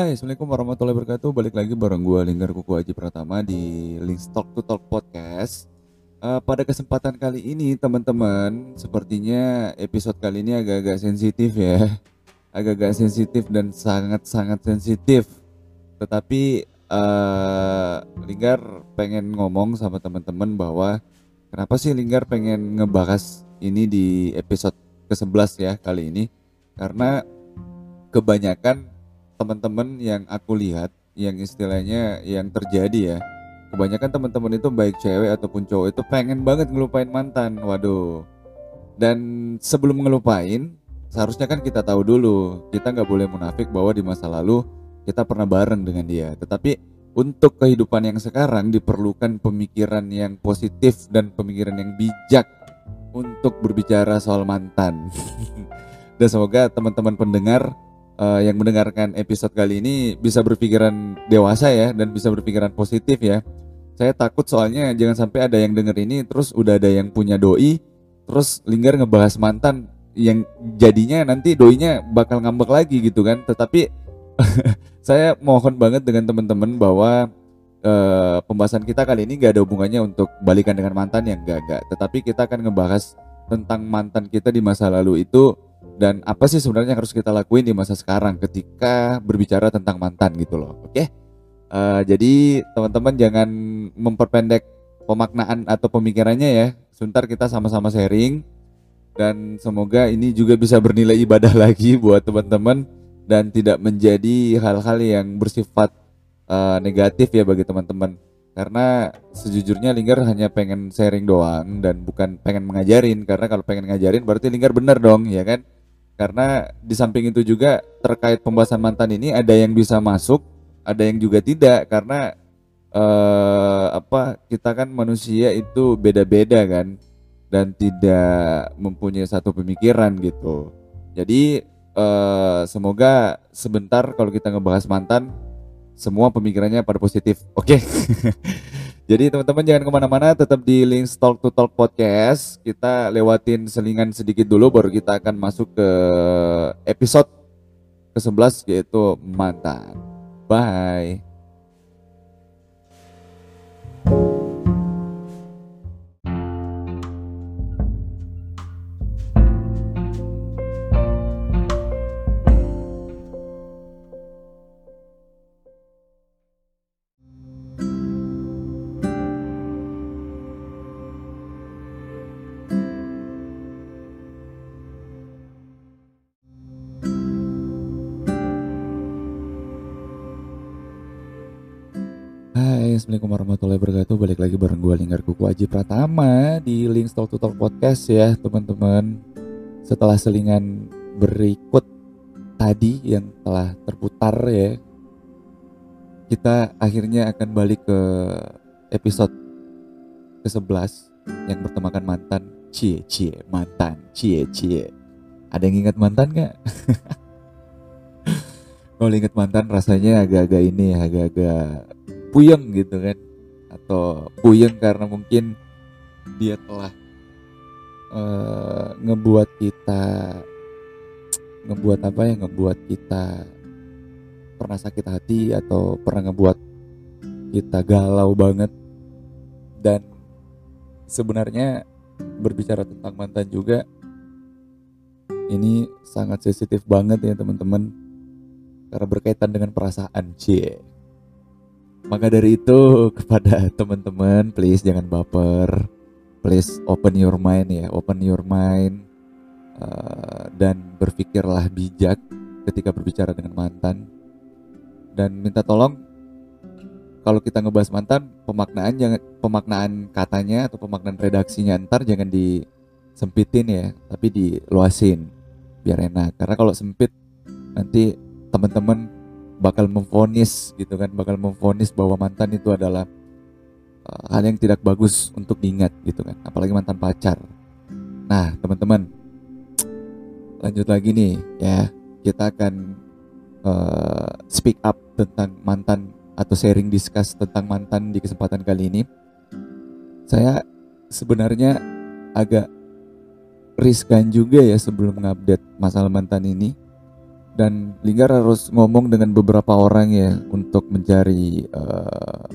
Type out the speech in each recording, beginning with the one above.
Hai, Assalamualaikum warahmatullahi wabarakatuh. Balik lagi bareng gue Linggar Kuku Aji Pratama di Link Talk to Talk Podcast. Uh, pada kesempatan kali ini teman-teman, sepertinya episode kali ini agak-agak sensitif ya, agak-agak sensitif dan sangat-sangat sensitif. Tetapi uh, Linggar pengen ngomong sama teman-teman bahwa kenapa sih Linggar pengen ngebahas ini di episode ke-11 ya kali ini? Karena kebanyakan teman-teman yang aku lihat yang istilahnya yang terjadi ya kebanyakan teman-teman itu baik cewek ataupun cowok itu pengen banget ngelupain mantan waduh. Dan sebelum ngelupain seharusnya kan kita tahu dulu kita nggak boleh munafik bahwa di masa lalu kita pernah bareng dengan dia. Tetapi untuk kehidupan yang sekarang diperlukan pemikiran yang positif dan pemikiran yang bijak untuk berbicara soal mantan. Dan semoga teman-teman pendengar uh, yang mendengarkan episode kali ini bisa berpikiran dewasa ya dan bisa berpikiran positif ya. Saya takut soalnya jangan sampai ada yang denger ini terus udah ada yang punya doi terus linggar ngebahas mantan yang jadinya nanti doinya bakal ngambek lagi gitu kan. Tetapi saya mohon banget dengan teman-teman bahwa uh, pembahasan kita kali ini gak ada hubungannya untuk balikan dengan mantan yang gak gak. Tetapi kita akan ngebahas tentang mantan kita di masa lalu itu dan apa sih sebenarnya yang harus kita lakuin di masa sekarang ketika berbicara tentang mantan gitu loh oke? Okay? uh, eh, jadi teman-teman jangan memperpendek pemaknaan atau pemikirannya ya. Sebentar kita sama-sama sharing. Dan semoga ini juga bisa bernilai ibadah lagi buat teman-teman dan tidak menjadi hal-hal yang bersifat uh, negatif ya bagi teman-teman. Karena sejujurnya Linggar hanya pengen sharing doang dan bukan pengen mengajarin. Karena kalau pengen ngajarin berarti Linggar bener dong ya kan karena di samping itu juga terkait pembahasan mantan ini ada yang bisa masuk, ada yang juga tidak karena eh, apa kita kan manusia itu beda-beda kan dan tidak mempunyai satu pemikiran gitu. Jadi eh, semoga sebentar kalau kita ngebahas mantan semua pemikirannya pada positif. Oke. Okay? Jadi teman-teman jangan ke mana-mana, tetap di link Talk to Talk Podcast. Kita lewatin selingan sedikit dulu, baru kita akan masuk ke episode ke-11 yaitu mantan. Bye. Aji Pratama Di Link Talk to Talk Podcast ya teman-teman. Setelah selingan berikut tadi yang telah terputar ya Kita akhirnya akan balik ke episode ke-11 Yang bertemakan mantan. Cie cie mantan. Cie cie. Ada yang ingat mantan gak? Kalau ingat mantan rasanya agak-agak ini agak-agak puyeng gitu kan atau puyeng karena mungkin dia telah uh, ngebuat kita ngebuat apa ya ngebuat kita pernah sakit hati atau pernah ngebuat kita galau banget. Dan sebenarnya berbicara tentang mantan juga ini sangat sensitif banget ya teman-teman. Karena berkaitan dengan perasaan cie maka dari itu kepada teman-teman please jangan baper. Please open your mind ya, open your mind uh, dan berpikirlah bijak ketika berbicara dengan mantan. Dan minta tolong kalau kita ngebahas mantan, pemaknaan jangan pemaknaan katanya atau pemaknaan redaksinya ntar jangan disempitin ya, tapi diluasin biar enak. Karena kalau sempit nanti teman-teman bakal memfonis gitu kan bakal memfonis bahwa mantan itu adalah uh, hal yang tidak bagus untuk diingat gitu kan apalagi mantan pacar. Nah teman-teman lanjut lagi nih ya. Kita akan uh, speak up tentang mantan atau sharing discuss tentang mantan di kesempatan kali ini. Saya sebenarnya agak riskan juga ya sebelum mengupdate masalah mantan ini dan Linggar harus ngomong dengan beberapa orang ya untuk mencari uh,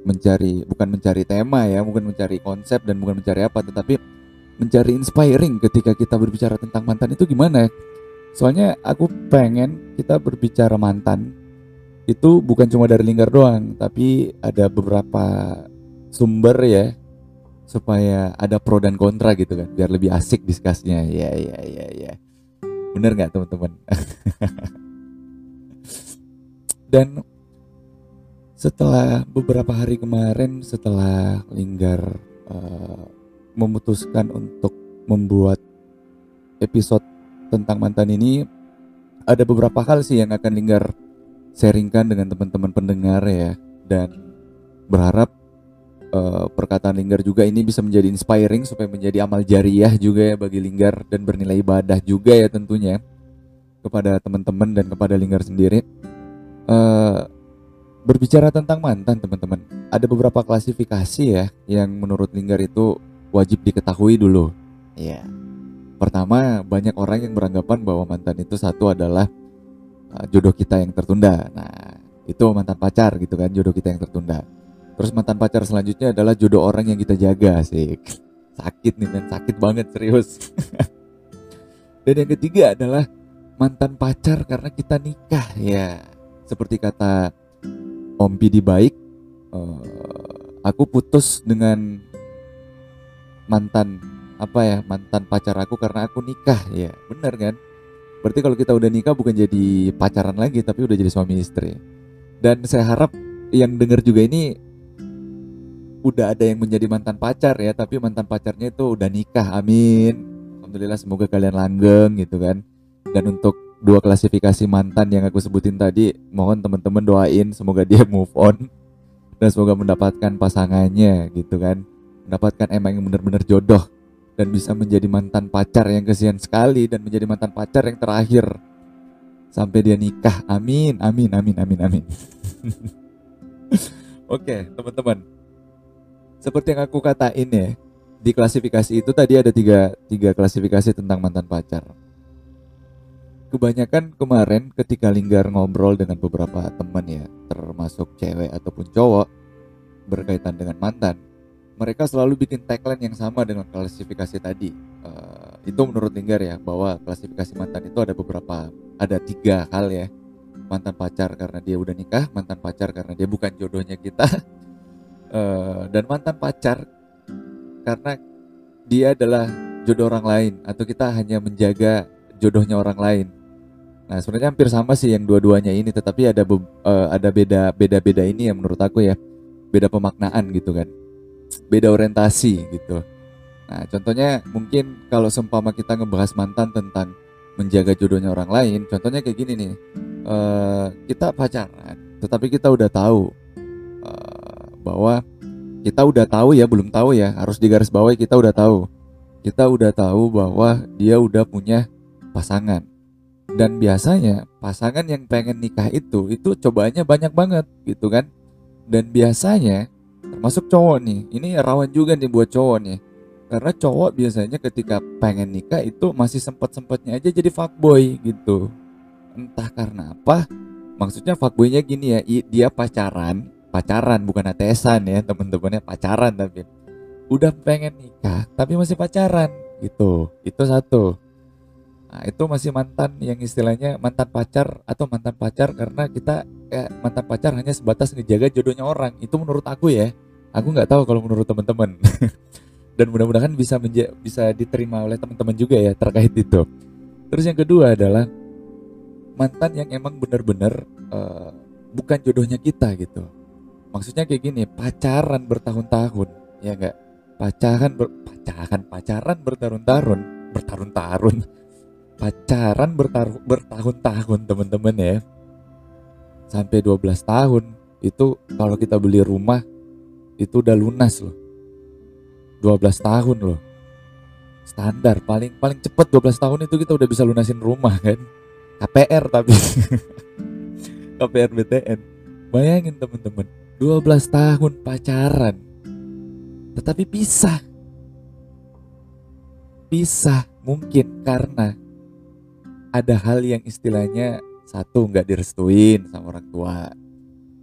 mencari bukan mencari tema ya bukan mencari konsep dan bukan mencari apa tetapi mencari inspiring ketika kita berbicara tentang mantan itu gimana. Soalnya aku pengen kita berbicara mantan itu bukan cuma dari Linggar doang tapi ada beberapa sumber ya supaya ada pro dan kontra gitu kan biar lebih asik diskusinya ya ya ya ya Bener nggak teman-teman? Dan setelah beberapa hari kemarin setelah Linggar uh, memutuskan untuk membuat episode tentang mantan ini ada beberapa hal sih yang akan Linggar sharingkan dengan teman-teman pendengar ya dan berharap uh, perkataan Linggar juga ini bisa menjadi inspiring supaya menjadi amal jariah juga ya bagi Linggar dan bernilai ibadah juga ya tentunya kepada teman-teman dan kepada Linggar sendiri. Uh, berbicara tentang mantan teman-teman, ada beberapa klasifikasi ya yang menurut Linggar itu wajib diketahui dulu. Ya. Pertama, banyak orang yang beranggapan bahwa mantan itu satu adalah uh, jodoh kita yang tertunda. Nah, itu mantan pacar gitu kan, jodoh kita yang tertunda. Terus mantan pacar selanjutnya adalah jodoh orang yang kita jaga sih. Sakit nih men, sakit banget serius. Dan yang ketiga adalah mantan pacar karena kita nikah ya. Seperti kata Om Pidi baik, uh, aku putus dengan mantan apa ya mantan pacar aku karena aku nikah ya benar kan berarti kalau kita udah nikah bukan jadi pacaran lagi tapi udah jadi suami istri dan saya harap yang dengar juga ini udah ada yang menjadi mantan pacar ya, tapi mantan pacarnya itu udah nikah. Amin. Alhamdulillah semoga kalian langgeng gitu kan. Dan untuk dua klasifikasi mantan yang aku sebutin tadi, mohon teman-teman doain semoga dia move on dan semoga mendapatkan pasangannya gitu kan. Mendapatkan emang yang benar-benar jodoh dan bisa menjadi mantan pacar yang kesian sekali dan menjadi mantan pacar yang terakhir sampai dia nikah. Amin, amin, amin, amin, amin. Oke, teman-teman seperti yang aku katain ya di klasifikasi itu tadi ada tiga, tiga klasifikasi tentang mantan pacar. Kebanyakan kemarin ketika Linggar ngobrol dengan beberapa teman ya termasuk cewek ataupun cowok berkaitan dengan mantan mereka selalu bikin tagline yang sama dengan klasifikasi tadi. Uh, itu menurut Linggar ya bahwa klasifikasi mantan itu ada beberapa ada tiga hal ya. Mantan pacar karena dia udah nikah mantan pacar karena dia bukan jodohnya kita uh, dan mantan pacar karena dia adalah jodoh orang lain atau kita hanya menjaga jodohnya orang lain. Nah sebenarnya hampir sama sih yang dua-duanya ini, tetapi ada uh, ada beda beda beda ini yang menurut aku ya beda pemaknaan gitu kan, beda orientasi gitu. Nah contohnya mungkin kalau sempama kita ngebahas mantan tentang menjaga jodohnya orang lain, contohnya kayak gini nih, uh, kita pacaran, tetapi kita udah tahu uh, bahwa kita udah tahu ya, belum tahu ya, harus digaris bawahi kita udah tahu. Kita udah tahu bahwa dia udah punya pasangan. Dan biasanya pasangan yang pengen nikah itu itu cobaannya banyak banget gitu kan. Dan biasanya termasuk cowok nih, ini rawan juga nih buat cowok nih. Karena cowok biasanya ketika pengen nikah itu masih sempet-sempetnya aja jadi fuckboy gitu. Entah karena apa, maksudnya fuckboynya gini ya, dia pacaran, pacaran bukan ATSan ya temen-temennya pacaran tapi. Udah pengen nikah tapi masih pacaran gitu. Itu satu. Nah itu masih mantan yang istilahnya mantan pacar atau mantan pacar karena kita kayak mantan pacar hanya sebatas ngejaga jodohnya orang. Itu menurut aku ya. Aku nggak tahu kalau menurut teman-teman dan mudah-mudahan bisa bisa diterima oleh teman-teman juga ya terkait itu. Terus yang kedua adalah mantan yang emang benar-benar uh, bukan jodohnya kita gitu maksudnya kayak gini pacaran bertahun-tahun ya enggak pacaran ber, pacaran pacaran bertahun-tahun bertahun-tahun pacaran bertaruh, bertahun-tahun teman-teman ya. Sampai 12 tahun itu kalau kita beli rumah itu udah lunas loh. 12 tahun loh. Standar paling paling cepet 12 tahun itu kita udah bisa lunasin rumah kan? KPR tapi. KPR BTN bayangin teman-teman 12 tahun pacaran. Tetapi pisah. Pisah mungkin karena ada hal yang istilahnya satu nggak direstuin sama orang tua.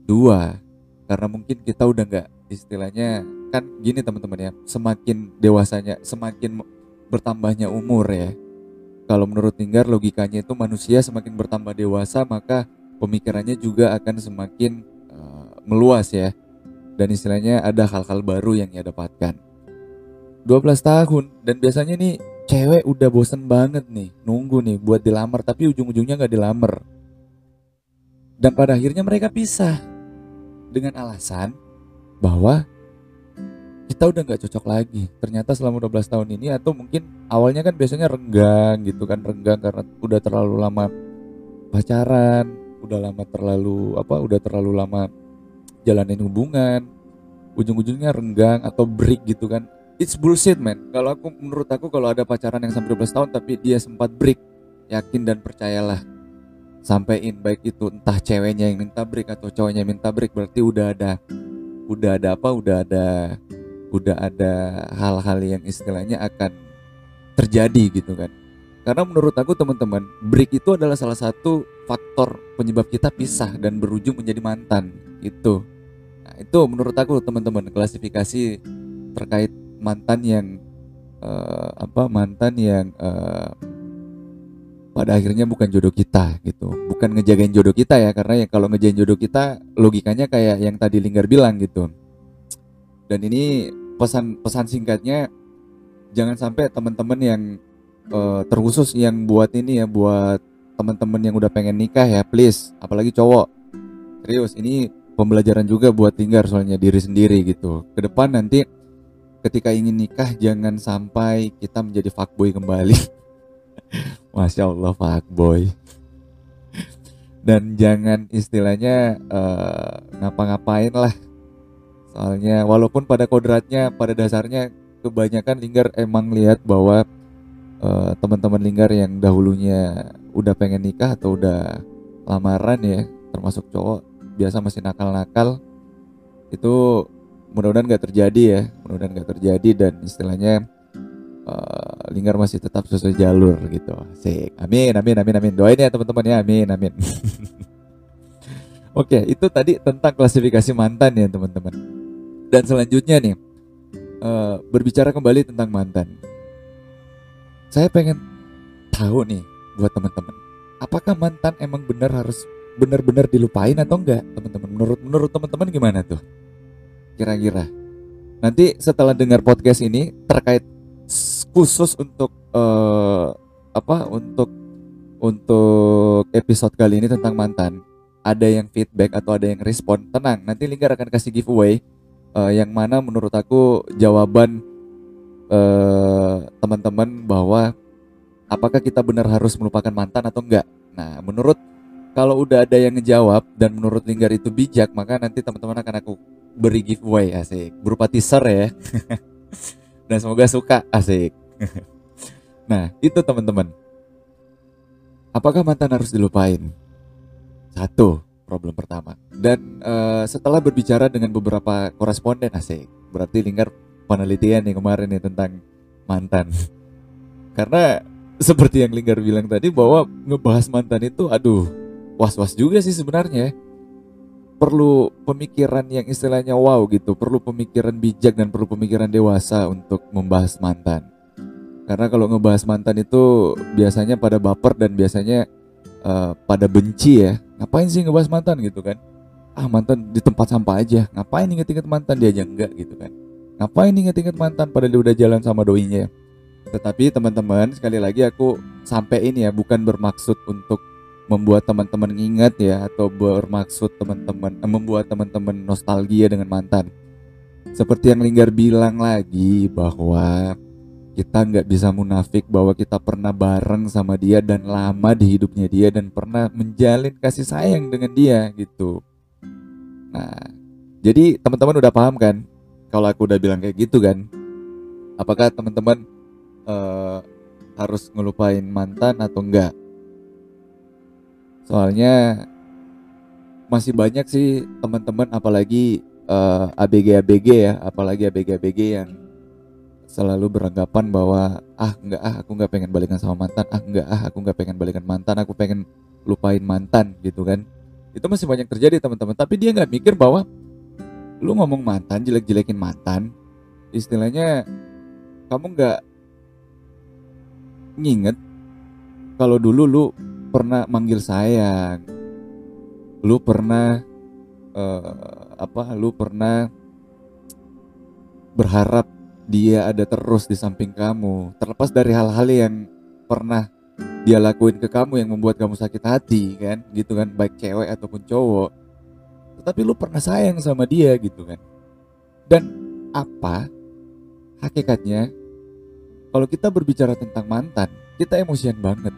Dua karena mungkin kita udah nggak istilahnya kan gini teman-teman ya semakin dewasanya semakin bertambahnya umur ya. Kalau menurut Linggar logikanya itu manusia semakin bertambah dewasa maka pemikirannya juga akan semakin meluas ya. Dan istilahnya ada hal-hal baru yang ia dapatkan. 12 tahun dan biasanya nih cewek udah bosen banget nih nunggu nih buat dilamar tapi ujung-ujungnya nggak dilamar. Dan pada akhirnya mereka pisah dengan alasan bahwa kita udah nggak cocok lagi. Ternyata selama 12 tahun ini atau mungkin awalnya kan biasanya renggang gitu kan renggang karena udah terlalu lama pacaran udah lama terlalu apa udah terlalu lama jalanin hubungan ujung-ujungnya renggang atau break gitu kan. It's bullshit man. Kalau aku menurut aku kalau ada pacaran yang sampai 12 tahun tapi dia sempat break yakin dan percayalah. Sampaiin baik itu entah ceweknya yang minta break atau cowoknya yang minta break berarti udah ada udah ada apa udah ada udah ada hal-hal yang istilahnya akan terjadi gitu kan. Karena menurut aku teman-teman break itu adalah salah satu faktor penyebab kita pisah dan berujung menjadi mantan itu itu menurut aku teman-teman klasifikasi terkait mantan yang uh, apa mantan yang uh, pada akhirnya bukan jodoh kita gitu. Bukan ngejagain jodoh kita ya karena yang kalau ngejagain jodoh kita logikanya kayak yang tadi Linggar bilang gitu. Dan ini pesan pesan singkatnya jangan sampai teman-teman yang uh, terkhusus yang buat ini ya buat teman-teman yang udah pengen nikah ya please. Apalagi cowok. Serius ini pembelajaran juga buat tinggal soalnya diri sendiri gitu. Ke depan nanti ketika ingin nikah jangan sampai kita menjadi fuckboy kembali. Masya allah fuckboy. Dan jangan istilahnya uh, ngapa-ngapain lah. Soalnya walaupun pada kodratnya pada dasarnya kebanyakan Linggar emang lihat bahwa uh, teman-teman Linggar yang dahulunya udah pengen nikah atau udah lamaran ya termasuk cowok biasa masih nakal-nakal itu mudah-mudahan nggak terjadi ya mudah-mudahan nggak terjadi dan istilahnya uh, Linggar masih tetap sesuai jalur gitu. Sih amin amin amin amin. Doain ya teman-teman ya. Amin amin. Oke, itu tadi tentang klasifikasi mantan ya teman-teman. Dan selanjutnya nih, uh, berbicara kembali tentang mantan. Saya pengen tahu nih buat teman-teman, apakah mantan emang benar harus benar-benar dilupain atau enggak, teman-teman? Menurut menurut teman-teman gimana tuh? Kira-kira. Nanti setelah dengar podcast ini terkait khusus untuk uh, apa? Untuk untuk episode kali ini tentang mantan, ada yang feedback atau ada yang respon, tenang, nanti Lingkar akan kasih giveaway uh, yang mana menurut aku jawaban uh, teman-teman bahwa apakah kita benar harus melupakan mantan atau enggak. Nah, menurut kalau udah ada yang ngejawab dan menurut Linggar itu bijak, maka nanti teman-teman akan aku beri giveaway asik berupa teaser ya. dan semoga suka asik. nah, itu teman-teman. Apakah mantan harus dilupain? Satu, problem pertama. Dan uh, setelah berbicara dengan beberapa koresponden asik, berarti Linggar penelitian nih kemarin nih tentang mantan. Karena seperti yang Linggar bilang tadi bahwa ngebahas mantan itu aduh was-was juga sih sebenarnya. Perlu pemikiran yang istilahnya wow gitu, perlu pemikiran bijak dan perlu pemikiran dewasa untuk membahas mantan. Karena kalau ngebahas mantan itu biasanya pada baper dan biasanya uh, pada benci ya. Ngapain sih ngebahas mantan gitu kan? Ah mantan di tempat sampah aja. Ngapain inget-inget mantan? Dia aja enggak gitu kan. Ngapain inget-inget mantan pada dia udah jalan sama doinya? Tetapi teman-teman sekali lagi aku sampai ini ya bukan bermaksud untuk membuat teman-teman ingat ya atau bermaksud teman-teman eh, membuat teman-teman nostalgia dengan mantan seperti yang Linggar bilang lagi bahwa kita nggak bisa munafik bahwa kita pernah bareng sama dia dan lama di hidupnya dia dan pernah menjalin kasih sayang dengan dia gitu. Nah, jadi teman-teman udah paham kan? Kalau aku udah bilang kayak gitu kan? Apakah teman-teman uh, harus ngelupain mantan atau enggak? Soalnya masih banyak sih teman-teman apalagi uh, eh, ABG ABG ya, apalagi ABG ABG yang selalu beranggapan bahwa ah nggak ah aku nggak pengen balikan sama mantan. Ah nggak ah aku nggak pengen balikan mantan. Aku pengen lupain mantan gitu kan. Itu masih banyak terjadi teman-teman. Tapi dia nggak mikir bahwa lu ngomong mantan jelek-jelekin mantan istilahnya kamu nggak nginget kalau dulu lu pernah manggil sayang lu pernah uh, apa lu pernah berharap dia ada terus di samping kamu, terlepas dari hal-hal yang pernah dia lakuin ke kamu yang membuat kamu sakit hati kan, gitu kan, baik cewek ataupun cowok. Tetapi lu pernah sayang sama dia gitu kan. Dan apa hakikatnya kalau kita berbicara tentang mantan, kita emosian banget.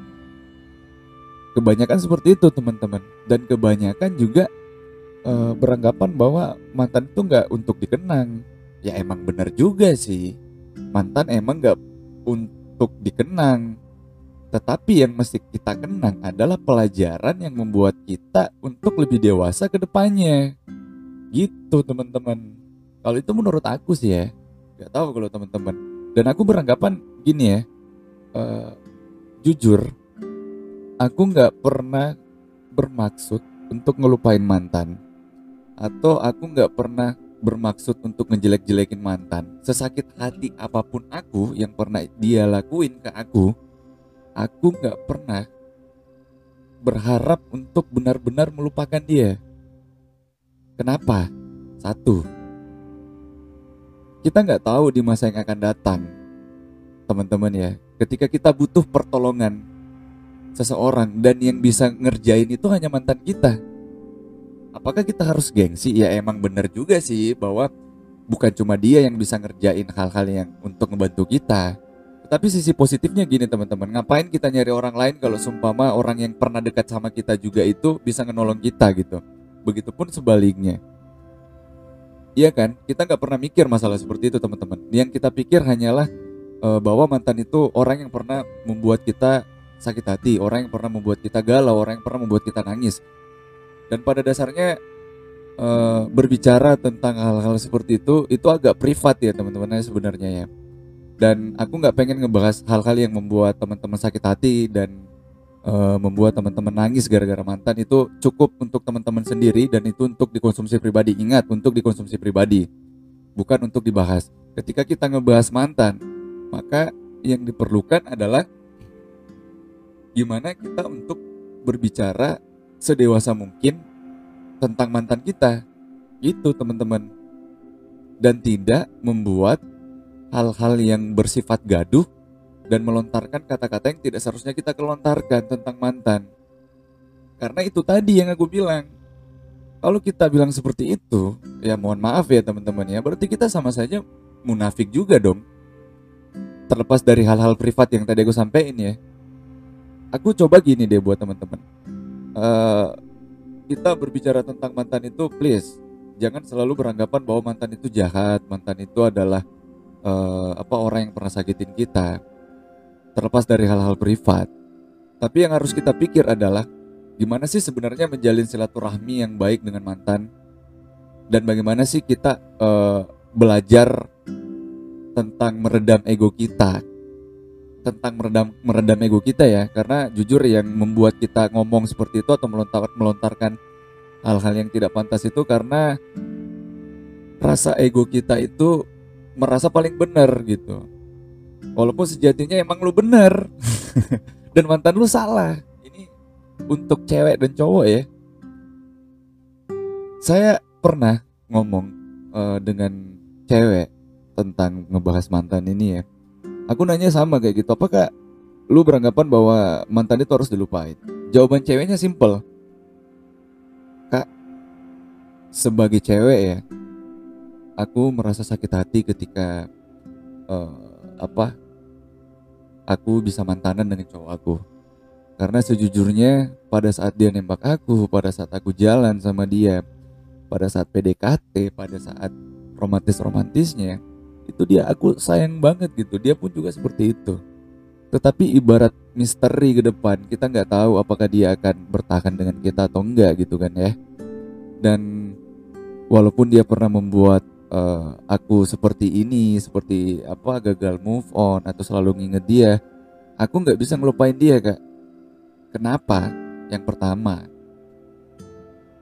Kebanyakan seperti itu teman-teman. Dan kebanyakan juga e, beranggapan bahwa mantan itu nggak untuk dikenang, ya emang bener juga sih. Mantan emang gak untuk dikenang. Tetapi yang mesti kita kenang adalah pelajaran yang membuat kita untuk lebih dewasa ke depannya. Gitu teman-teman. Kalau itu menurut aku sih ya. Gak tahu kalau teman-teman. Dan aku beranggapan gini ya uh, jujur aku nggak pernah bermaksud untuk ngelupain mantan atau aku nggak pernah bermaksud untuk ngejelek-jelekin mantan. Sesakit hati apa pun aku yang pernah dia lakuin ke aku, aku nggak pernah berharap untuk benar-benar melupakan dia. Kenapa? Satu, kita nggak tahu di masa yang akan datang, teman-teman ya. Ketika kita butuh pertolongan seseorang dan yang bisa ngerjain itu hanya mantan kita apakah kita harus gengsi? Ya emang bener juga sih bahwa bukan cuma dia yang bisa ngerjain hal-hal yang untuk membantu kita. Tapi sisi positifnya gini teman-teman, ngapain kita nyari orang lain kalau sumpama orang yang pernah dekat sama kita juga itu bisa menolong kita gitu. Begitupun sebaliknya. Iya kan, kita nggak pernah mikir masalah seperti itu teman-teman. Yang kita pikir hanyalah uh, bahwa mantan itu orang yang pernah membuat kita sakit hati, orang yang pernah membuat kita galau, orang yang pernah membuat kita nangis. Dan pada dasarnya e, berbicara tentang hal-hal seperti itu itu agak privat ya teman-teman sebenarnya ya. Dan aku nggak pengen ngebahas hal-hal yang membuat teman-teman sakit hati dan e, membuat teman-teman nangis gara-gara mantan. Itu cukup untuk teman-teman sendiri dan itu untuk dikonsumsi pribadi. Ingat untuk dikonsumsi pribadi bukan untuk dibahas. Ketika kita ngebahas mantan maka yang diperlukan adalah gimana kita untuk berbicara sedewasa mungkin tentang mantan kita. Itu teman-teman. Dan tidak membuat hal-hal yang bersifat gaduh dan melontarkan kata-kata yang tidak seharusnya kita kelontarkan tentang mantan. Karena itu tadi yang aku bilang. Kalau kita bilang seperti itu, ya mohon maaf ya teman-teman ya, berarti kita sama saja munafik juga dong. Terlepas dari hal-hal privat yang tadi aku sampaikan ya. Aku coba gini deh buat teman-teman. Uh, kita berbicara tentang mantan itu please jangan selalu beranggapan bahwa mantan itu jahat. Mantan itu adalah uh, apa orang yang pernah sakitin kita. Terlepas dari hal-hal privat. Tapi yang harus kita pikir adalah gimana sih sebenarnya menjalin silaturahmi yang baik dengan mantan? Dan bagaimana sih kita uh, belajar tentang meredam ego kita tentang meredam meredam ego kita ya. Karena jujur yang membuat kita ngomong seperti itu atau melontar melontarkan hal-hal yang tidak pantas itu karena rasa ego kita itu merasa paling benar gitu. Walaupun sejatinya emang lu benar dan mantan lu salah. Ini untuk cewek dan cowok ya. Saya pernah ngomong uh, dengan cewek tentang ngebahas mantan ini ya Aku nanya sama kayak gitu, apakah lu beranggapan bahwa mantan itu harus dilupain? Jawaban ceweknya simple. Kak, sebagai cewek ya, aku merasa sakit hati ketika uh, apa? Aku bisa mantanan dengan cowok aku. Karena sejujurnya pada saat dia nembak aku, pada saat aku jalan sama dia, pada saat PDKT, pada saat romantis-romantisnya, itu dia aku sayang banget gitu dia pun juga seperti itu tetapi ibarat misteri ke depan kita nggak tahu apakah dia akan bertahan dengan kita atau enggak gitu kan ya dan walaupun dia pernah membuat uh, aku seperti ini, seperti apa gagal move on atau selalu nginget dia, aku nggak bisa ngelupain dia kak. Kenapa? Yang pertama,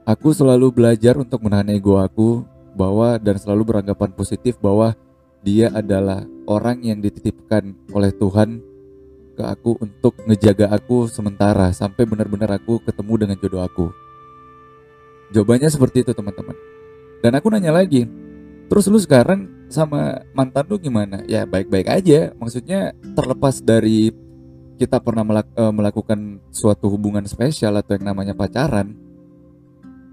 aku selalu belajar untuk menahan ego aku bahwa dan selalu beranggapan positif bahwa dia adalah orang yang dititipkan oleh Tuhan ke aku untuk ngejaga aku sementara sampai benar-benar aku ketemu dengan jodoh aku. Jawabannya seperti itu teman-teman. Dan aku nanya lagi, terus lu sekarang sama mantan lu gimana? Ya baik-baik aja. Maksudnya terlepas dari kita pernah melak uh, melakukan suatu hubungan spesial atau yang namanya pacaran,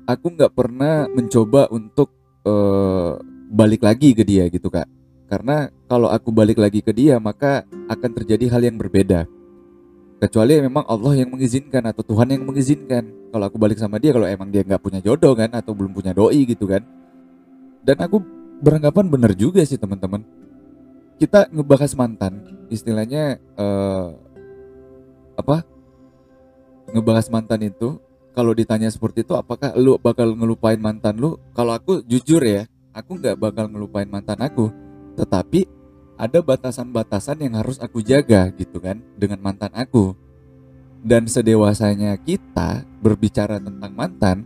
aku nggak pernah mencoba untuk uh, balik lagi ke dia gitu kak. Karena kalau aku balik lagi ke dia maka akan terjadi hal yang berbeda. Kecuali memang Allah yang mengizinkan atau Tuhan yang mengizinkan. Kalau aku balik sama dia kalau emang dia nggak punya jodoh kan atau belum punya doi gitu kan. Dan aku beranggapan benar juga sih teman-teman. Kita ngebahas mantan, istilahnya uh, apa ngebahas mantan itu kalau ditanya seperti itu apakah lu bakal ngelupain mantan lu kalau aku jujur ya aku nggak bakal ngelupain mantan aku tetapi ada batasan-batasan yang harus aku jaga gitu kan dengan mantan aku. Dan sedewasanya kita berbicara tentang mantan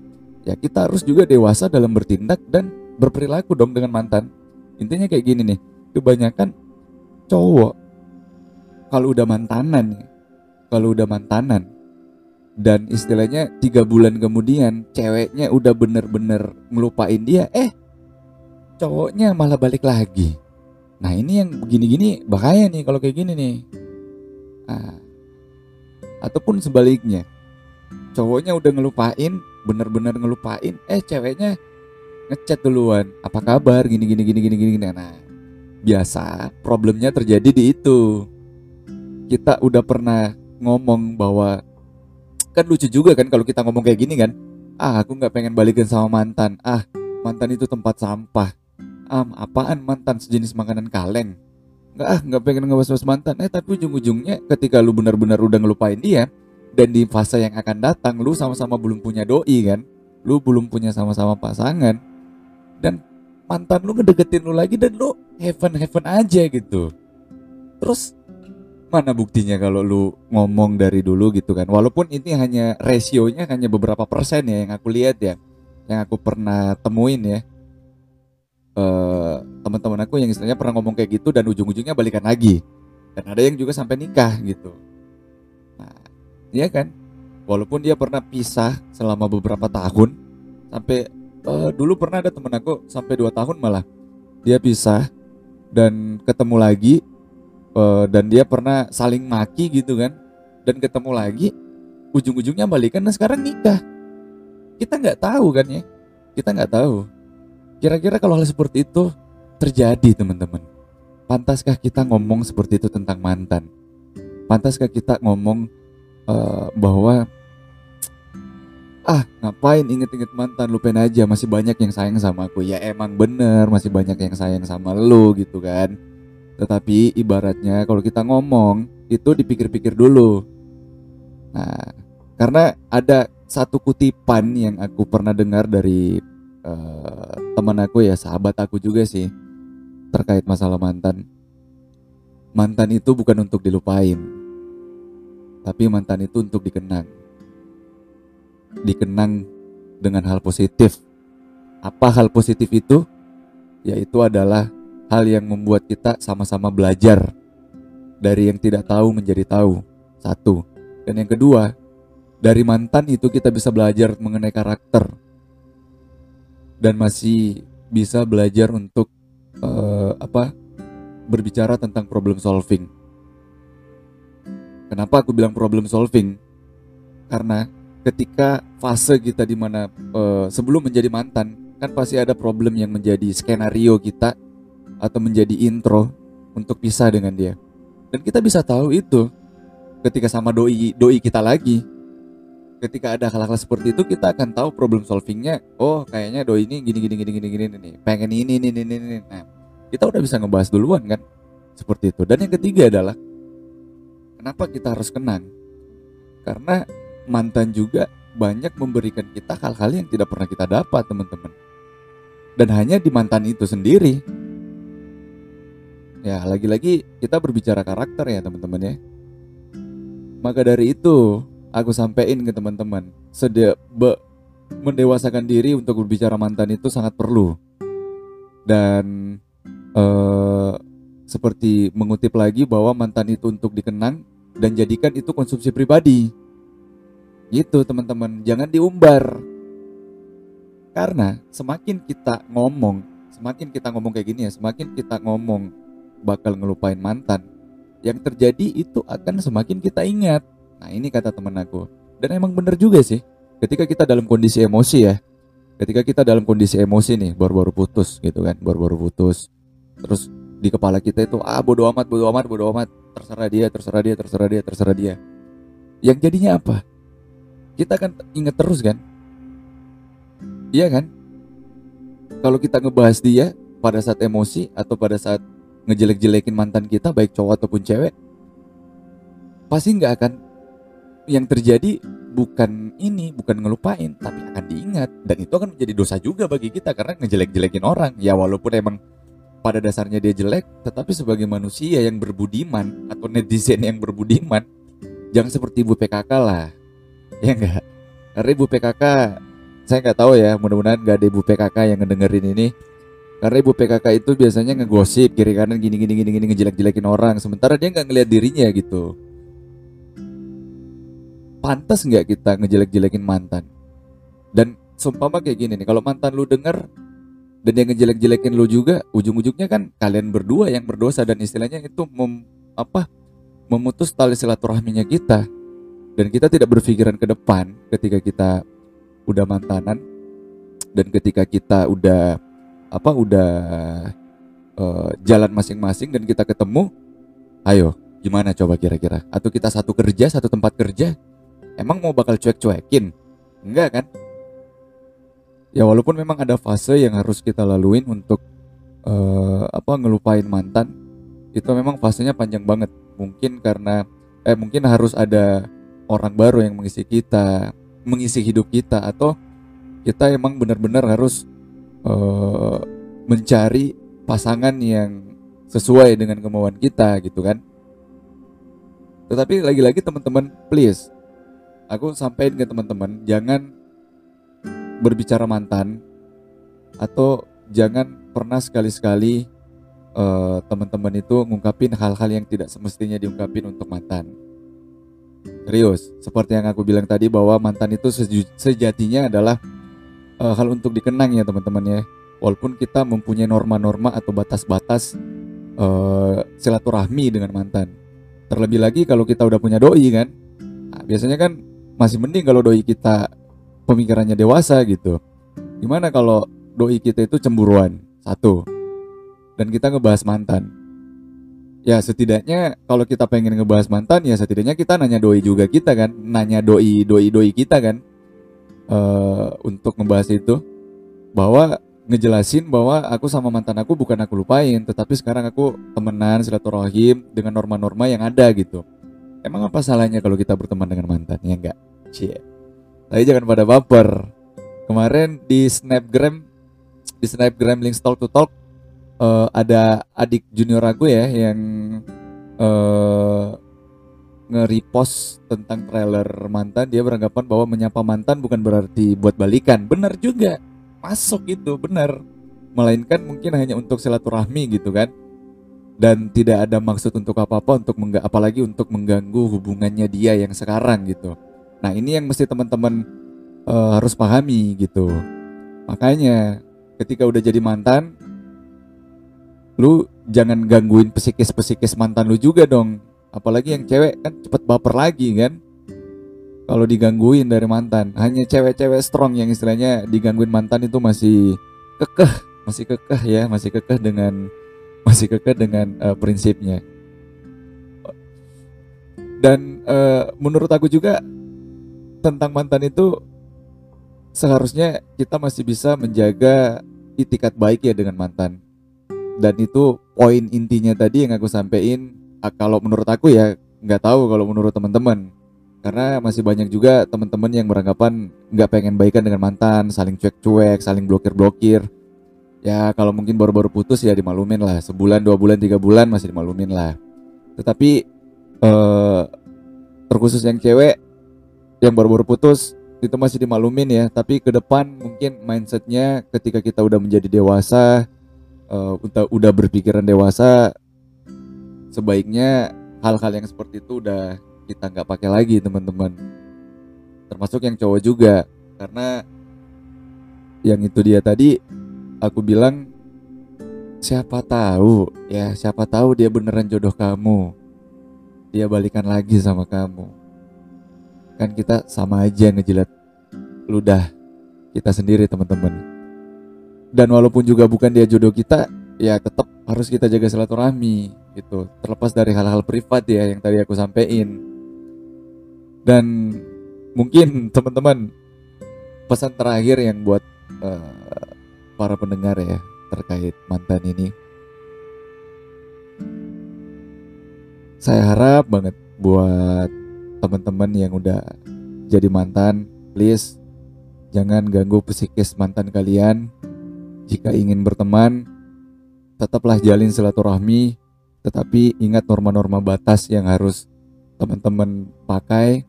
ya kita harus juga dewasa dalam bertindak dan berperilaku dong dengan mantan. Intinya kayak gini nih kebanyakan cowok kalau udah mantanan ya kalau udah mantanan dan istilahnya tiga bulan kemudian ceweknya udah bener-bener ngelupain dia eh cowoknya malah balik lagi nah ini yang begini-gini bahaya nih kalau kayak gini nih. Ah. ataupun sebaliknya cowoknya udah ngelupain bener-bener ngelupain eh ceweknya ngechat duluan apa kabar? Gini gini gini gini gini. Nah biasa problemnya terjadi di itu. Kita udah pernah ngomong bahwa kan lucu juga kan kalau kita ngomong kayak gini kan. Ah aku nggak pengen balikin sama mantan. Ah mantan itu tempat sampah ah apaan mantan sejenis makanan kaleng? Nggak ah nggak pengen ngebahas mantan. Eh tapi ujung-ujungnya ketika lu benar-benar udah ngelupain dia dan di fase yang akan datang lu sama-sama belum punya doi kan? Lu belum punya sama-sama pasangan. Dan mantan lu ngedeketin lu lagi dan lu heaven heaven aja gitu. Terus mana buktinya kalau lu ngomong dari dulu gitu kan? Walaupun ini hanya rasionya hanya beberapa persen ya yang aku lihat ya yang aku pernah temuin ya uh, teman-teman aku yang istilahnya pernah ngomong kayak gitu dan ujung-ujungnya balikan lagi. Dan ada yang juga sampai nikah gitu. Nah iya kan? Walaupun dia pernah pisah selama beberapa tahun sampai uh, dulu pernah ada temen aku sampai dua tahun malah dia pisah dan ketemu lagi uh, dan dia pernah saling maki gitu kan. Dan ketemu lagi ujung-ujungnya balikan dan sekarang nikah. Kita nggak tahu kan ya? Kita nggak tahu kira-kira kalau hal seperti itu terjadi teman-teman pantaskah kita ngomong seperti itu tentang mantan? Pantaskah kita ngomong uh, bahwa ah ngapain inget-inget mantan? Lupain aja masih banyak yang sayang sama aku. Ya emang bener masih banyak yang sayang sama lu gitu kan. Tetapi ibaratnya kalau kita ngomong itu dipikir-pikir dulu. Nah, karena ada satu kutipan yang aku pernah dengar dari uh, teman aku ya, sahabat aku juga sih terkait masalah mantan. Mantan itu bukan untuk dilupain. Tapi mantan itu untuk dikenang. Dikenang dengan hal positif. Apa hal positif itu? Yaitu adalah hal yang membuat kita sama-sama belajar dari yang tidak tahu menjadi tahu. Satu. Dan yang kedua, dari mantan itu kita bisa belajar mengenai karakter dan masih bisa belajar untuk uh, apa? berbicara tentang problem solving. Kenapa aku bilang problem solving? Karena ketika fase kita di mana uh, sebelum menjadi mantan, kan pasti ada problem yang menjadi skenario kita atau menjadi intro untuk pisah dengan dia. Dan kita bisa tahu itu ketika sama doi doi kita lagi. Ketika ada hal-hal seperti itu kita akan tahu problem solvingnya. Oh kayaknya doi ini gini gini gini gini gini nih. Pengen ini ini ini ini. Nah kita udah bisa ngebahas duluan kan seperti itu. Dan yang ketiga adalah kenapa kita harus kenang? Karena mantan juga banyak memberikan kita hal-hal yang tidak pernah kita dapat teman-teman dan hanya di mantan itu sendiri ya lagi-lagi kita berbicara karakter ya teman-teman ya maka dari itu aku sampaikan ke teman-teman. Sedia mendewasakan diri untuk berbicara mantan itu sangat perlu. Dan eh, seperti mengutip lagi bahwa mantan itu untuk dikenang dan jadikan itu konsumsi pribadi. Gitu teman-teman. Jangan diumbar. Karena semakin kita ngomong semakin kita ngomong kayak gini ya semakin kita ngomong bakal ngelupain mantan yang terjadi itu akan semakin kita ingat nah ini kata temen aku. Dan emang bener juga sih ketika kita dalam kondisi emosi ya ketika kita dalam kondisi emosi nih baru-baru putus gitu kan baru-baru putus terus di kepala kita itu ah bodo amat bodo amat bodo amat terserah dia terserah dia terserah dia terserah dia. Yang jadinya apa? Kita kan inget terus kan? Iya kan? Kalau kita ngebahas dia pada saat emosi atau pada saat ngejelek-jelekin mantan kita baik cowok ataupun cewek pasti nggak akan yang terjadi bukan ini bukan ngelupain tapi akan diingat. Dan itu akan menjadi dosa juga bagi kita karena ngejelek-jelekin orang. Ya walaupun emang pada dasarnya dia jelek tetapi sebagai manusia yang berbudiman atau netizen yang berbudiman jangan seperti ibu PKK lah. Ya enggak? Karena ibu PKK saya nggak tahu ya mudah-mudahan nggak ada ibu PKK yang ngedengerin ini. Karena ibu PKK itu biasanya ngegosip kiri kanan gini gini gini gini ngejelek-jelekin orang sementara dia nggak ngeliat dirinya gitu pantas nggak kita ngejelek-jelekin mantan? Dan sumpama kayak gini nih kalau mantan lu denger dan yang ngejelek-jelekin lu juga ujung-ujungnya kan kalian berdua yang berdosa dan istilahnya itu mem, apa memutus tali silaturahminya kita. Dan kita tidak berpikiran ke depan ketika kita udah mantanan dan ketika kita udah apa udah uh, jalan masing-masing dan kita ketemu ayo gimana coba kira-kira? Atau kita satu kerja satu tempat kerja emang mau bakal cuek-cuekin? Enggak kan? Ya walaupun memang ada fase yang harus kita laluin untuk uh, apa ngelupain mantan itu memang fasenya panjang banget. Mungkin karena eh mungkin harus ada orang baru yang mengisi kita, mengisi hidup kita atau kita emang benar-benar harus uh, mencari pasangan yang sesuai dengan kemauan kita gitu kan. Tetapi lagi-lagi teman-teman please aku sampaikan ke teman-teman jangan berbicara mantan atau jangan pernah sekali-sekali uh, teman-teman itu ngungkapin hal-hal yang tidak semestinya diungkapin untuk mantan Serius, seperti yang aku bilang tadi bahwa mantan itu sejatinya adalah uh, hal untuk dikenang ya teman-teman ya. Walaupun kita mempunyai norma-norma atau batas-batas uh, silaturahmi dengan mantan. Terlebih lagi kalau kita udah punya doi kan, nah, biasanya kan masih mending kalau doi kita pemikirannya dewasa gitu. Gimana kalau doi kita itu cemburuan satu, dan kita ngebahas mantan. Ya setidaknya kalau kita pengen ngebahas mantan ya setidaknya kita nanya doi juga kita kan. Nanya doi doi doi kita kan. Uh, untuk ngebahas itu. Bahwa ngejelasin bahwa aku sama mantan aku bukan aku lupain tetapi sekarang aku temenan silaturahim dengan norma-norma yang ada gitu. Emang apa salahnya kalau kita berteman dengan mantan ya enggak cie. Tapi jangan pada baper. Kemarin di snapgram di snapgram link talk to talk uh, ada adik junior aku ya yang uh, nge-repost tentang trailer mantan. Dia beranggapan bahwa menyapa mantan bukan berarti buat balikan. Benar juga. Masuk itu benar. Melainkan mungkin hanya untuk silaturahmi gitu kan. Dan tidak ada maksud untuk apa-apa untuk mengga apalagi untuk mengganggu hubungannya dia yang sekarang gitu nah ini yang mesti teman-teman uh, harus pahami gitu makanya ketika udah jadi mantan lu jangan gangguin psikis-psikis mantan lu juga dong. Apalagi yang cewek kan cepet baper lagi kan. Kalau digangguin dari mantan, hanya cewek-cewek strong yang istilahnya digangguin mantan itu masih kekeh, masih kekeh ya, masih kekeh dengan masih kekeh dengan uh, prinsipnya. Dan uh, menurut aku juga tentang mantan itu seharusnya kita masih bisa menjaga itikat baik ya dengan mantan. Dan itu poin intinya tadi yang aku sampaikan kalau menurut aku ya nggak tahu kalau menurut teman-teman. Karena masih banyak juga teman-teman yang beranggapan nggak pengen baikan dengan mantan saling cuek-cuek saling blokir-blokir. Ya kalau mungkin baru-baru putus ya dimalumin lah. Sebulan dua bulan tiga bulan masih dimalumin lah. Tetapi eh, terkhusus yang cewek yang baru-baru putus itu masih dimalumin ya. Tapi ke depan mungkin mindsetnya ketika kita udah menjadi dewasa uh, udah udah berpikiran dewasa sebaiknya hal-hal yang seperti itu udah kita nggak pakai lagi teman-teman. Termasuk yang cowok juga. Karena yang itu dia tadi aku bilang siapa tahu ya siapa tahu dia beneran jodoh kamu. Dia balikan lagi sama kamu kan kita sama aja ngejilat ludah kita sendiri teman-teman. Dan walaupun juga bukan dia jodoh kita ya tetap harus kita jaga silaturahmi gitu. Terlepas dari hal-hal privat ya yang tadi aku sampaikan dan mungkin teman-teman pesan terakhir yang buat uh, para pendengar ya terkait mantan ini. Saya harap banget buat teman-teman yang udah jadi mantan, please jangan ganggu psikis mantan kalian. Jika ingin berteman, tetaplah jalin silaturahmi, tetapi ingat norma-norma batas yang harus teman-teman pakai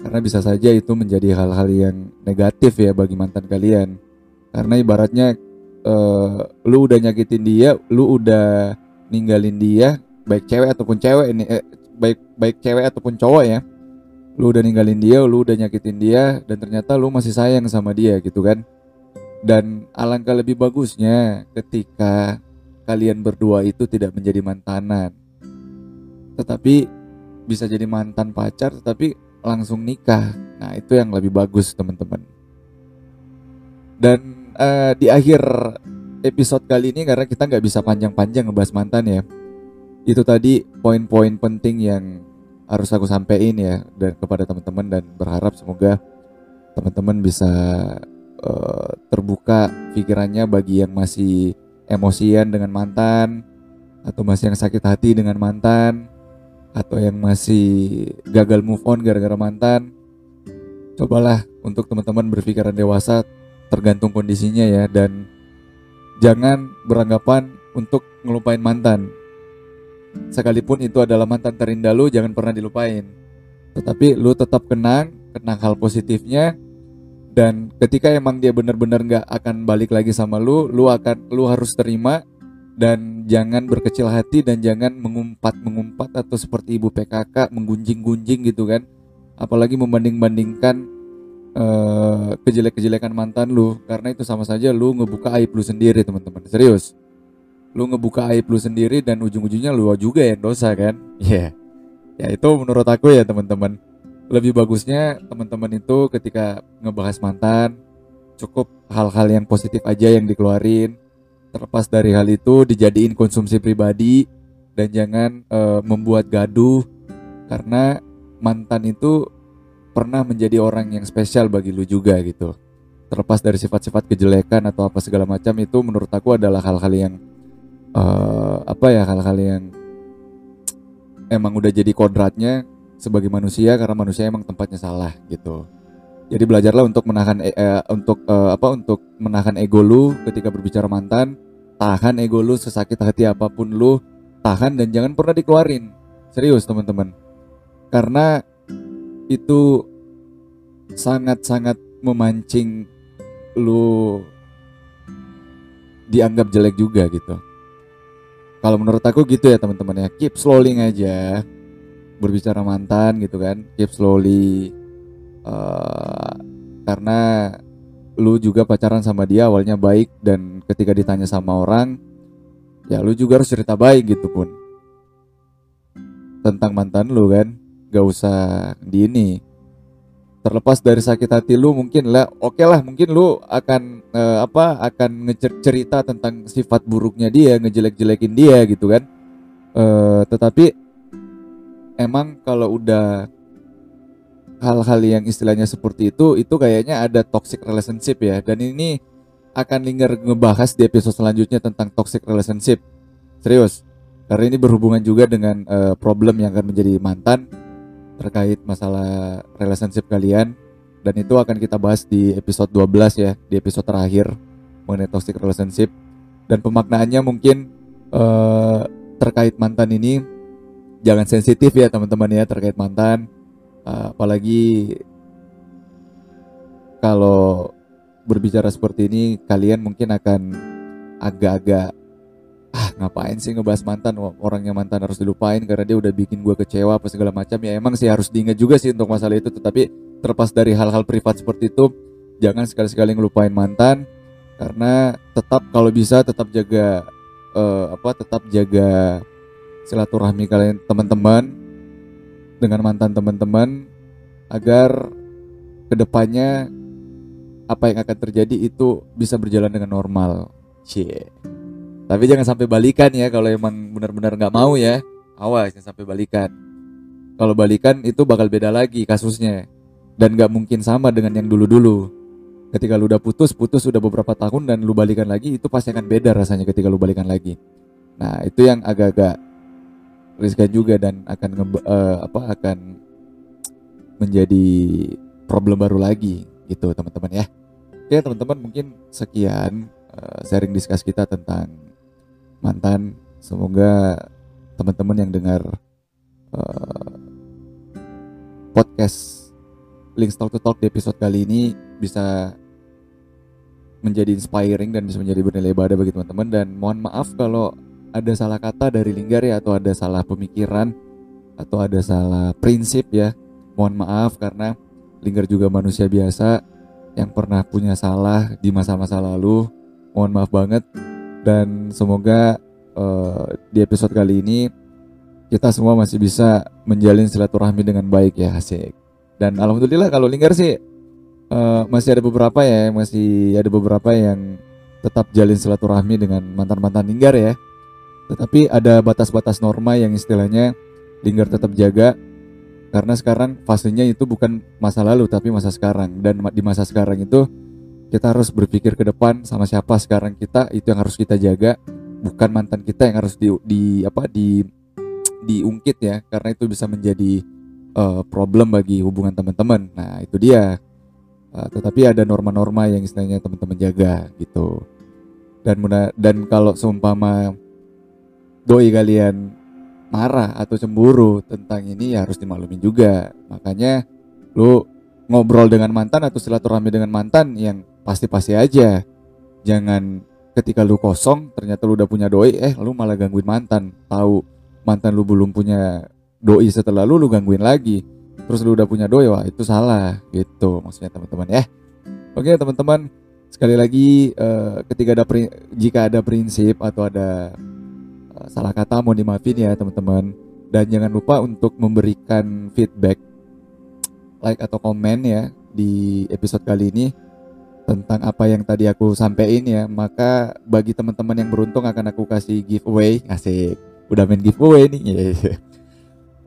karena bisa saja itu menjadi hal-hal yang negatif ya bagi mantan kalian. Karena ibaratnya uh, lu udah nyakitin dia, lu udah ninggalin dia, baik cewek ataupun cewek ini eh, baik baik cewek ataupun cowok ya lu udah ninggalin dia, lu udah nyakitin dia, dan ternyata lu masih sayang sama dia gitu kan. Dan alangkah lebih bagusnya ketika kalian berdua itu tidak menjadi mantanan. Tetapi bisa jadi mantan pacar tetapi langsung nikah. Nah itu yang lebih bagus teman-teman. Dan uh, di akhir episode kali ini karena kita nggak bisa panjang-panjang ngebahas mantan ya. Itu tadi poin-poin penting yang harus aku sampaikan ya dan kepada teman-teman dan berharap semoga teman-teman bisa uh, terbuka pikirannya bagi yang masih emosian dengan mantan atau masih yang sakit hati dengan mantan atau yang masih gagal move on gara-gara mantan. Cobalah untuk teman-teman berpikiran dewasa tergantung kondisinya ya dan jangan beranggapan untuk ngelupain mantan sekalipun itu adalah mantan terindah lu jangan pernah dilupain. Tetapi lu tetap kenang kenang hal positifnya dan ketika emang dia benar-benar nggak akan balik lagi sama lu lu akan lu harus terima dan jangan berkecil hati dan jangan mengumpat mengumpat atau seperti ibu PKK menggunjing-gunjing gitu kan. Apalagi membanding-bandingkan uh, kejelek-kejelekan mantan lu. Karena itu sama saja lu ngebuka aib lu sendiri teman-teman. Serius lu ngebuka aib lu sendiri dan ujung-ujungnya lu juga yang dosa kan? Iya. Yeah. ya itu menurut aku ya teman-teman. Lebih bagusnya teman-teman itu ketika ngebahas mantan cukup hal-hal yang positif aja yang dikeluarin. Terlepas dari hal itu dijadiin konsumsi pribadi dan jangan uh, membuat gaduh. Karena mantan itu pernah menjadi orang yang spesial bagi lu juga gitu. Terlepas dari sifat-sifat kejelekan atau apa segala macam itu menurut aku adalah hal-hal yang uh, apa ya hal-hal yang emang udah jadi kodratnya sebagai manusia karena manusia emang tempatnya salah gitu. Jadi belajarlah untuk menahan eh, eh, untuk eh, apa untuk menahan ego lu ketika berbicara mantan, tahan ego lu sesakit hati apa pun lu, tahan dan jangan pernah dikeluarin. Serius teman-teman. Karena itu sangat-sangat memancing lu dianggap jelek juga gitu. Kalau menurut aku gitu ya teman-teman ya, keep slowly aja. Berbicara mantan gitu kan, keep slowly. Uh, karena lu juga pacaran sama dia awalnya baik. Dan ketika ditanya sama orang ya lu juga harus cerita baik gitu pun. Tentang mantan lu kan. Gak usah di ini terlepas dari sakit hati lu mungkin lah oke okay lah mungkin lu akan uh, apa akan ngecerita tentang sifat buruknya dia ngejelek-jelekin dia gitu kan. Uh, tetapi emang kalau udah hal-hal yang istilahnya seperti itu itu kayaknya ada toxic relationship ya. Dan ini akan linger ngebahas di episode selanjutnya tentang toxic relationship. Serius. Karena ini berhubungan juga dengan uh, problem yang akan menjadi mantan terkait masalah relationship kalian dan itu akan kita bahas di episode 12 ya, di episode terakhir mengenai toxic relationship. dan pemaknaannya mungkin uh, terkait mantan ini jangan sensitif ya teman-teman ya terkait mantan uh, apalagi kalau berbicara seperti ini kalian mungkin akan agak-agak ah ngapain sih ngebahas mantan orang yang mantan harus dilupain karena dia udah bikin gue kecewa apa segala macam ya emang sih harus diingat juga sih untuk masalah itu tetapi terlepas dari hal-hal privat seperti itu jangan sekali-sekali ngelupain mantan karena tetap kalau bisa tetap jaga uh, apa tetap jaga silaturahmi kalian teman-teman dengan mantan teman-teman agar ke depannya apa yang akan terjadi itu bisa berjalan dengan normal. Cie. Tapi jangan sampai balikan ya kalau emang benar-benar nggak mau ya. Awas jangan sampai balikan. Kalau balikan itu bakal beda lagi kasusnya. Dan nggak mungkin sama dengan yang dulu-dulu. Ketika lu udah putus, putus sudah beberapa tahun dan lu balikan lagi itu pasti akan beda rasanya ketika lu balikan lagi. Nah, itu yang agak-agak riskan juga dan akan uh, apa akan menjadi problem baru lagi gitu teman-teman ya. Oke teman-teman mungkin sekian uh, sharing diskus kita tentang mantan. Semoga teman-teman yang dengar uh, podcast Link Talk to Talk di episode kali ini bisa menjadi inspiring dan bisa menjadi bernilai ibadah bagi teman-teman. Dan mohon maaf kalau ada salah kata dari Linggar ya atau ada salah pemikiran atau ada salah prinsip ya. Mohon maaf karena Linggar juga manusia biasa yang pernah punya salah di masa-masa lalu. Mohon maaf banget dan semoga uh, di episode kali ini kita semua masih bisa menjalin silaturahmi dengan baik ya asik dan alhamdulillah kalau lingkar sih uh, masih ada beberapa ya masih ada beberapa yang tetap jalin silaturahmi dengan mantan-mantan lingkar ya. Tetapi ada batas-batas norma yang istilahnya lingkar tetap jaga karena sekarang fasenya itu bukan masa lalu tapi masa sekarang. Dan di masa sekarang itu kita harus berpikir ke depan sama siapa sekarang kita itu yang harus kita jaga. Bukan mantan kita yang harus di, di apa di diungkit ya karena itu bisa menjadi uh, problem bagi hubungan teman-teman. Nah itu dia. Uh, tetapi ada norma-norma yang istilahnya teman-teman jaga gitu. Dan mudah dan kalau seumpama doi kalian marah atau cemburu tentang ini ya harus dimaklumi juga. Makanya lu ngobrol dengan mantan atau silaturahmi dengan mantan yang pasti-pasti aja. Jangan ketika lu kosong ternyata lu udah punya doi eh lu malah gangguin mantan. Tahu mantan lu belum punya doi setelah lu lu gangguin lagi. Terus lu udah punya doi wah itu salah gitu maksudnya teman-teman ya. Oke teman-teman sekali lagi uh, ketika ada jika ada prinsip atau ada uh, salah kata mau dimaafin ya teman-teman. Dan jangan lupa untuk memberikan feedback like atau komen ya di episode kali ini tentang apa yang tadi aku sampaikan ya maka bagi teman-teman yang beruntung akan aku kasih giveaway. Asik. Udah main giveaway nih. Yeah.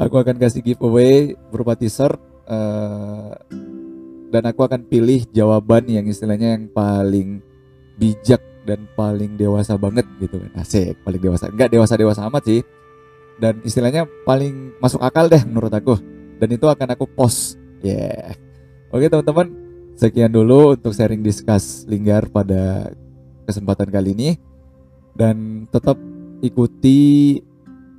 aku akan kasih giveaway berupa t-shirt uh, dan aku akan pilih jawaban yang istilahnya yang paling bijak dan paling dewasa banget gitu. Kan asik. Paling dewasa. Enggak dewasa dewasa amat sih. Dan istilahnya paling masuk akal deh menurut aku. Dan itu akan aku post. Ya yeah. oke teman-teman Sekian dulu untuk sharing discuss Linggar pada kesempatan kali ini. Dan tetap ikuti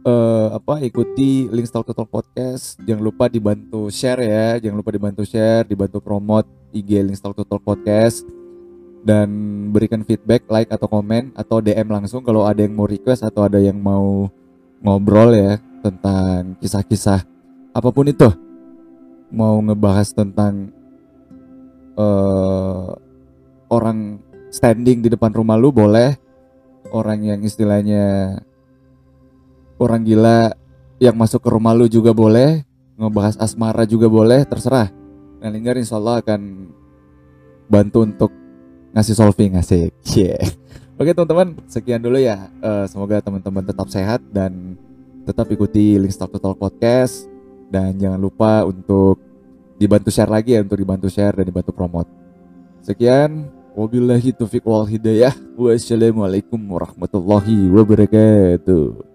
uh, apa ikuti link Talk to Talk podcast. Jangan lupa dibantu share ya. Jangan lupa dibantu share dibantu promote IG link Talk to Talk podcast. Dan berikan feedback like atau komen atau DM langsung kalau ada yang mau request atau ada yang mau ngobrol ya tentang kisah-kisah apa pun itu. Mau ngebahas tentang uh, orang standing di depan rumah lu boleh. Orang yang istilahnya orang gila yang masuk ke rumah lu juga boleh. Ngebahas asmara juga boleh terserah. Dan Linggar insya Allah akan bantu untuk ngasih solving ngasih yeah. oke teman-teman sekian dulu ya. Uh, semoga teman-teman tetap sehat dan tetap ikuti Link Talk to Talk Podcast. Dan jangan lupa untuk dibantu share lagi ya untuk dibantu share dan dibantu promote. Sekian, wabillahi taufiq wal hidayah. Wassalamualaikum warahmatullahi wabarakatuh.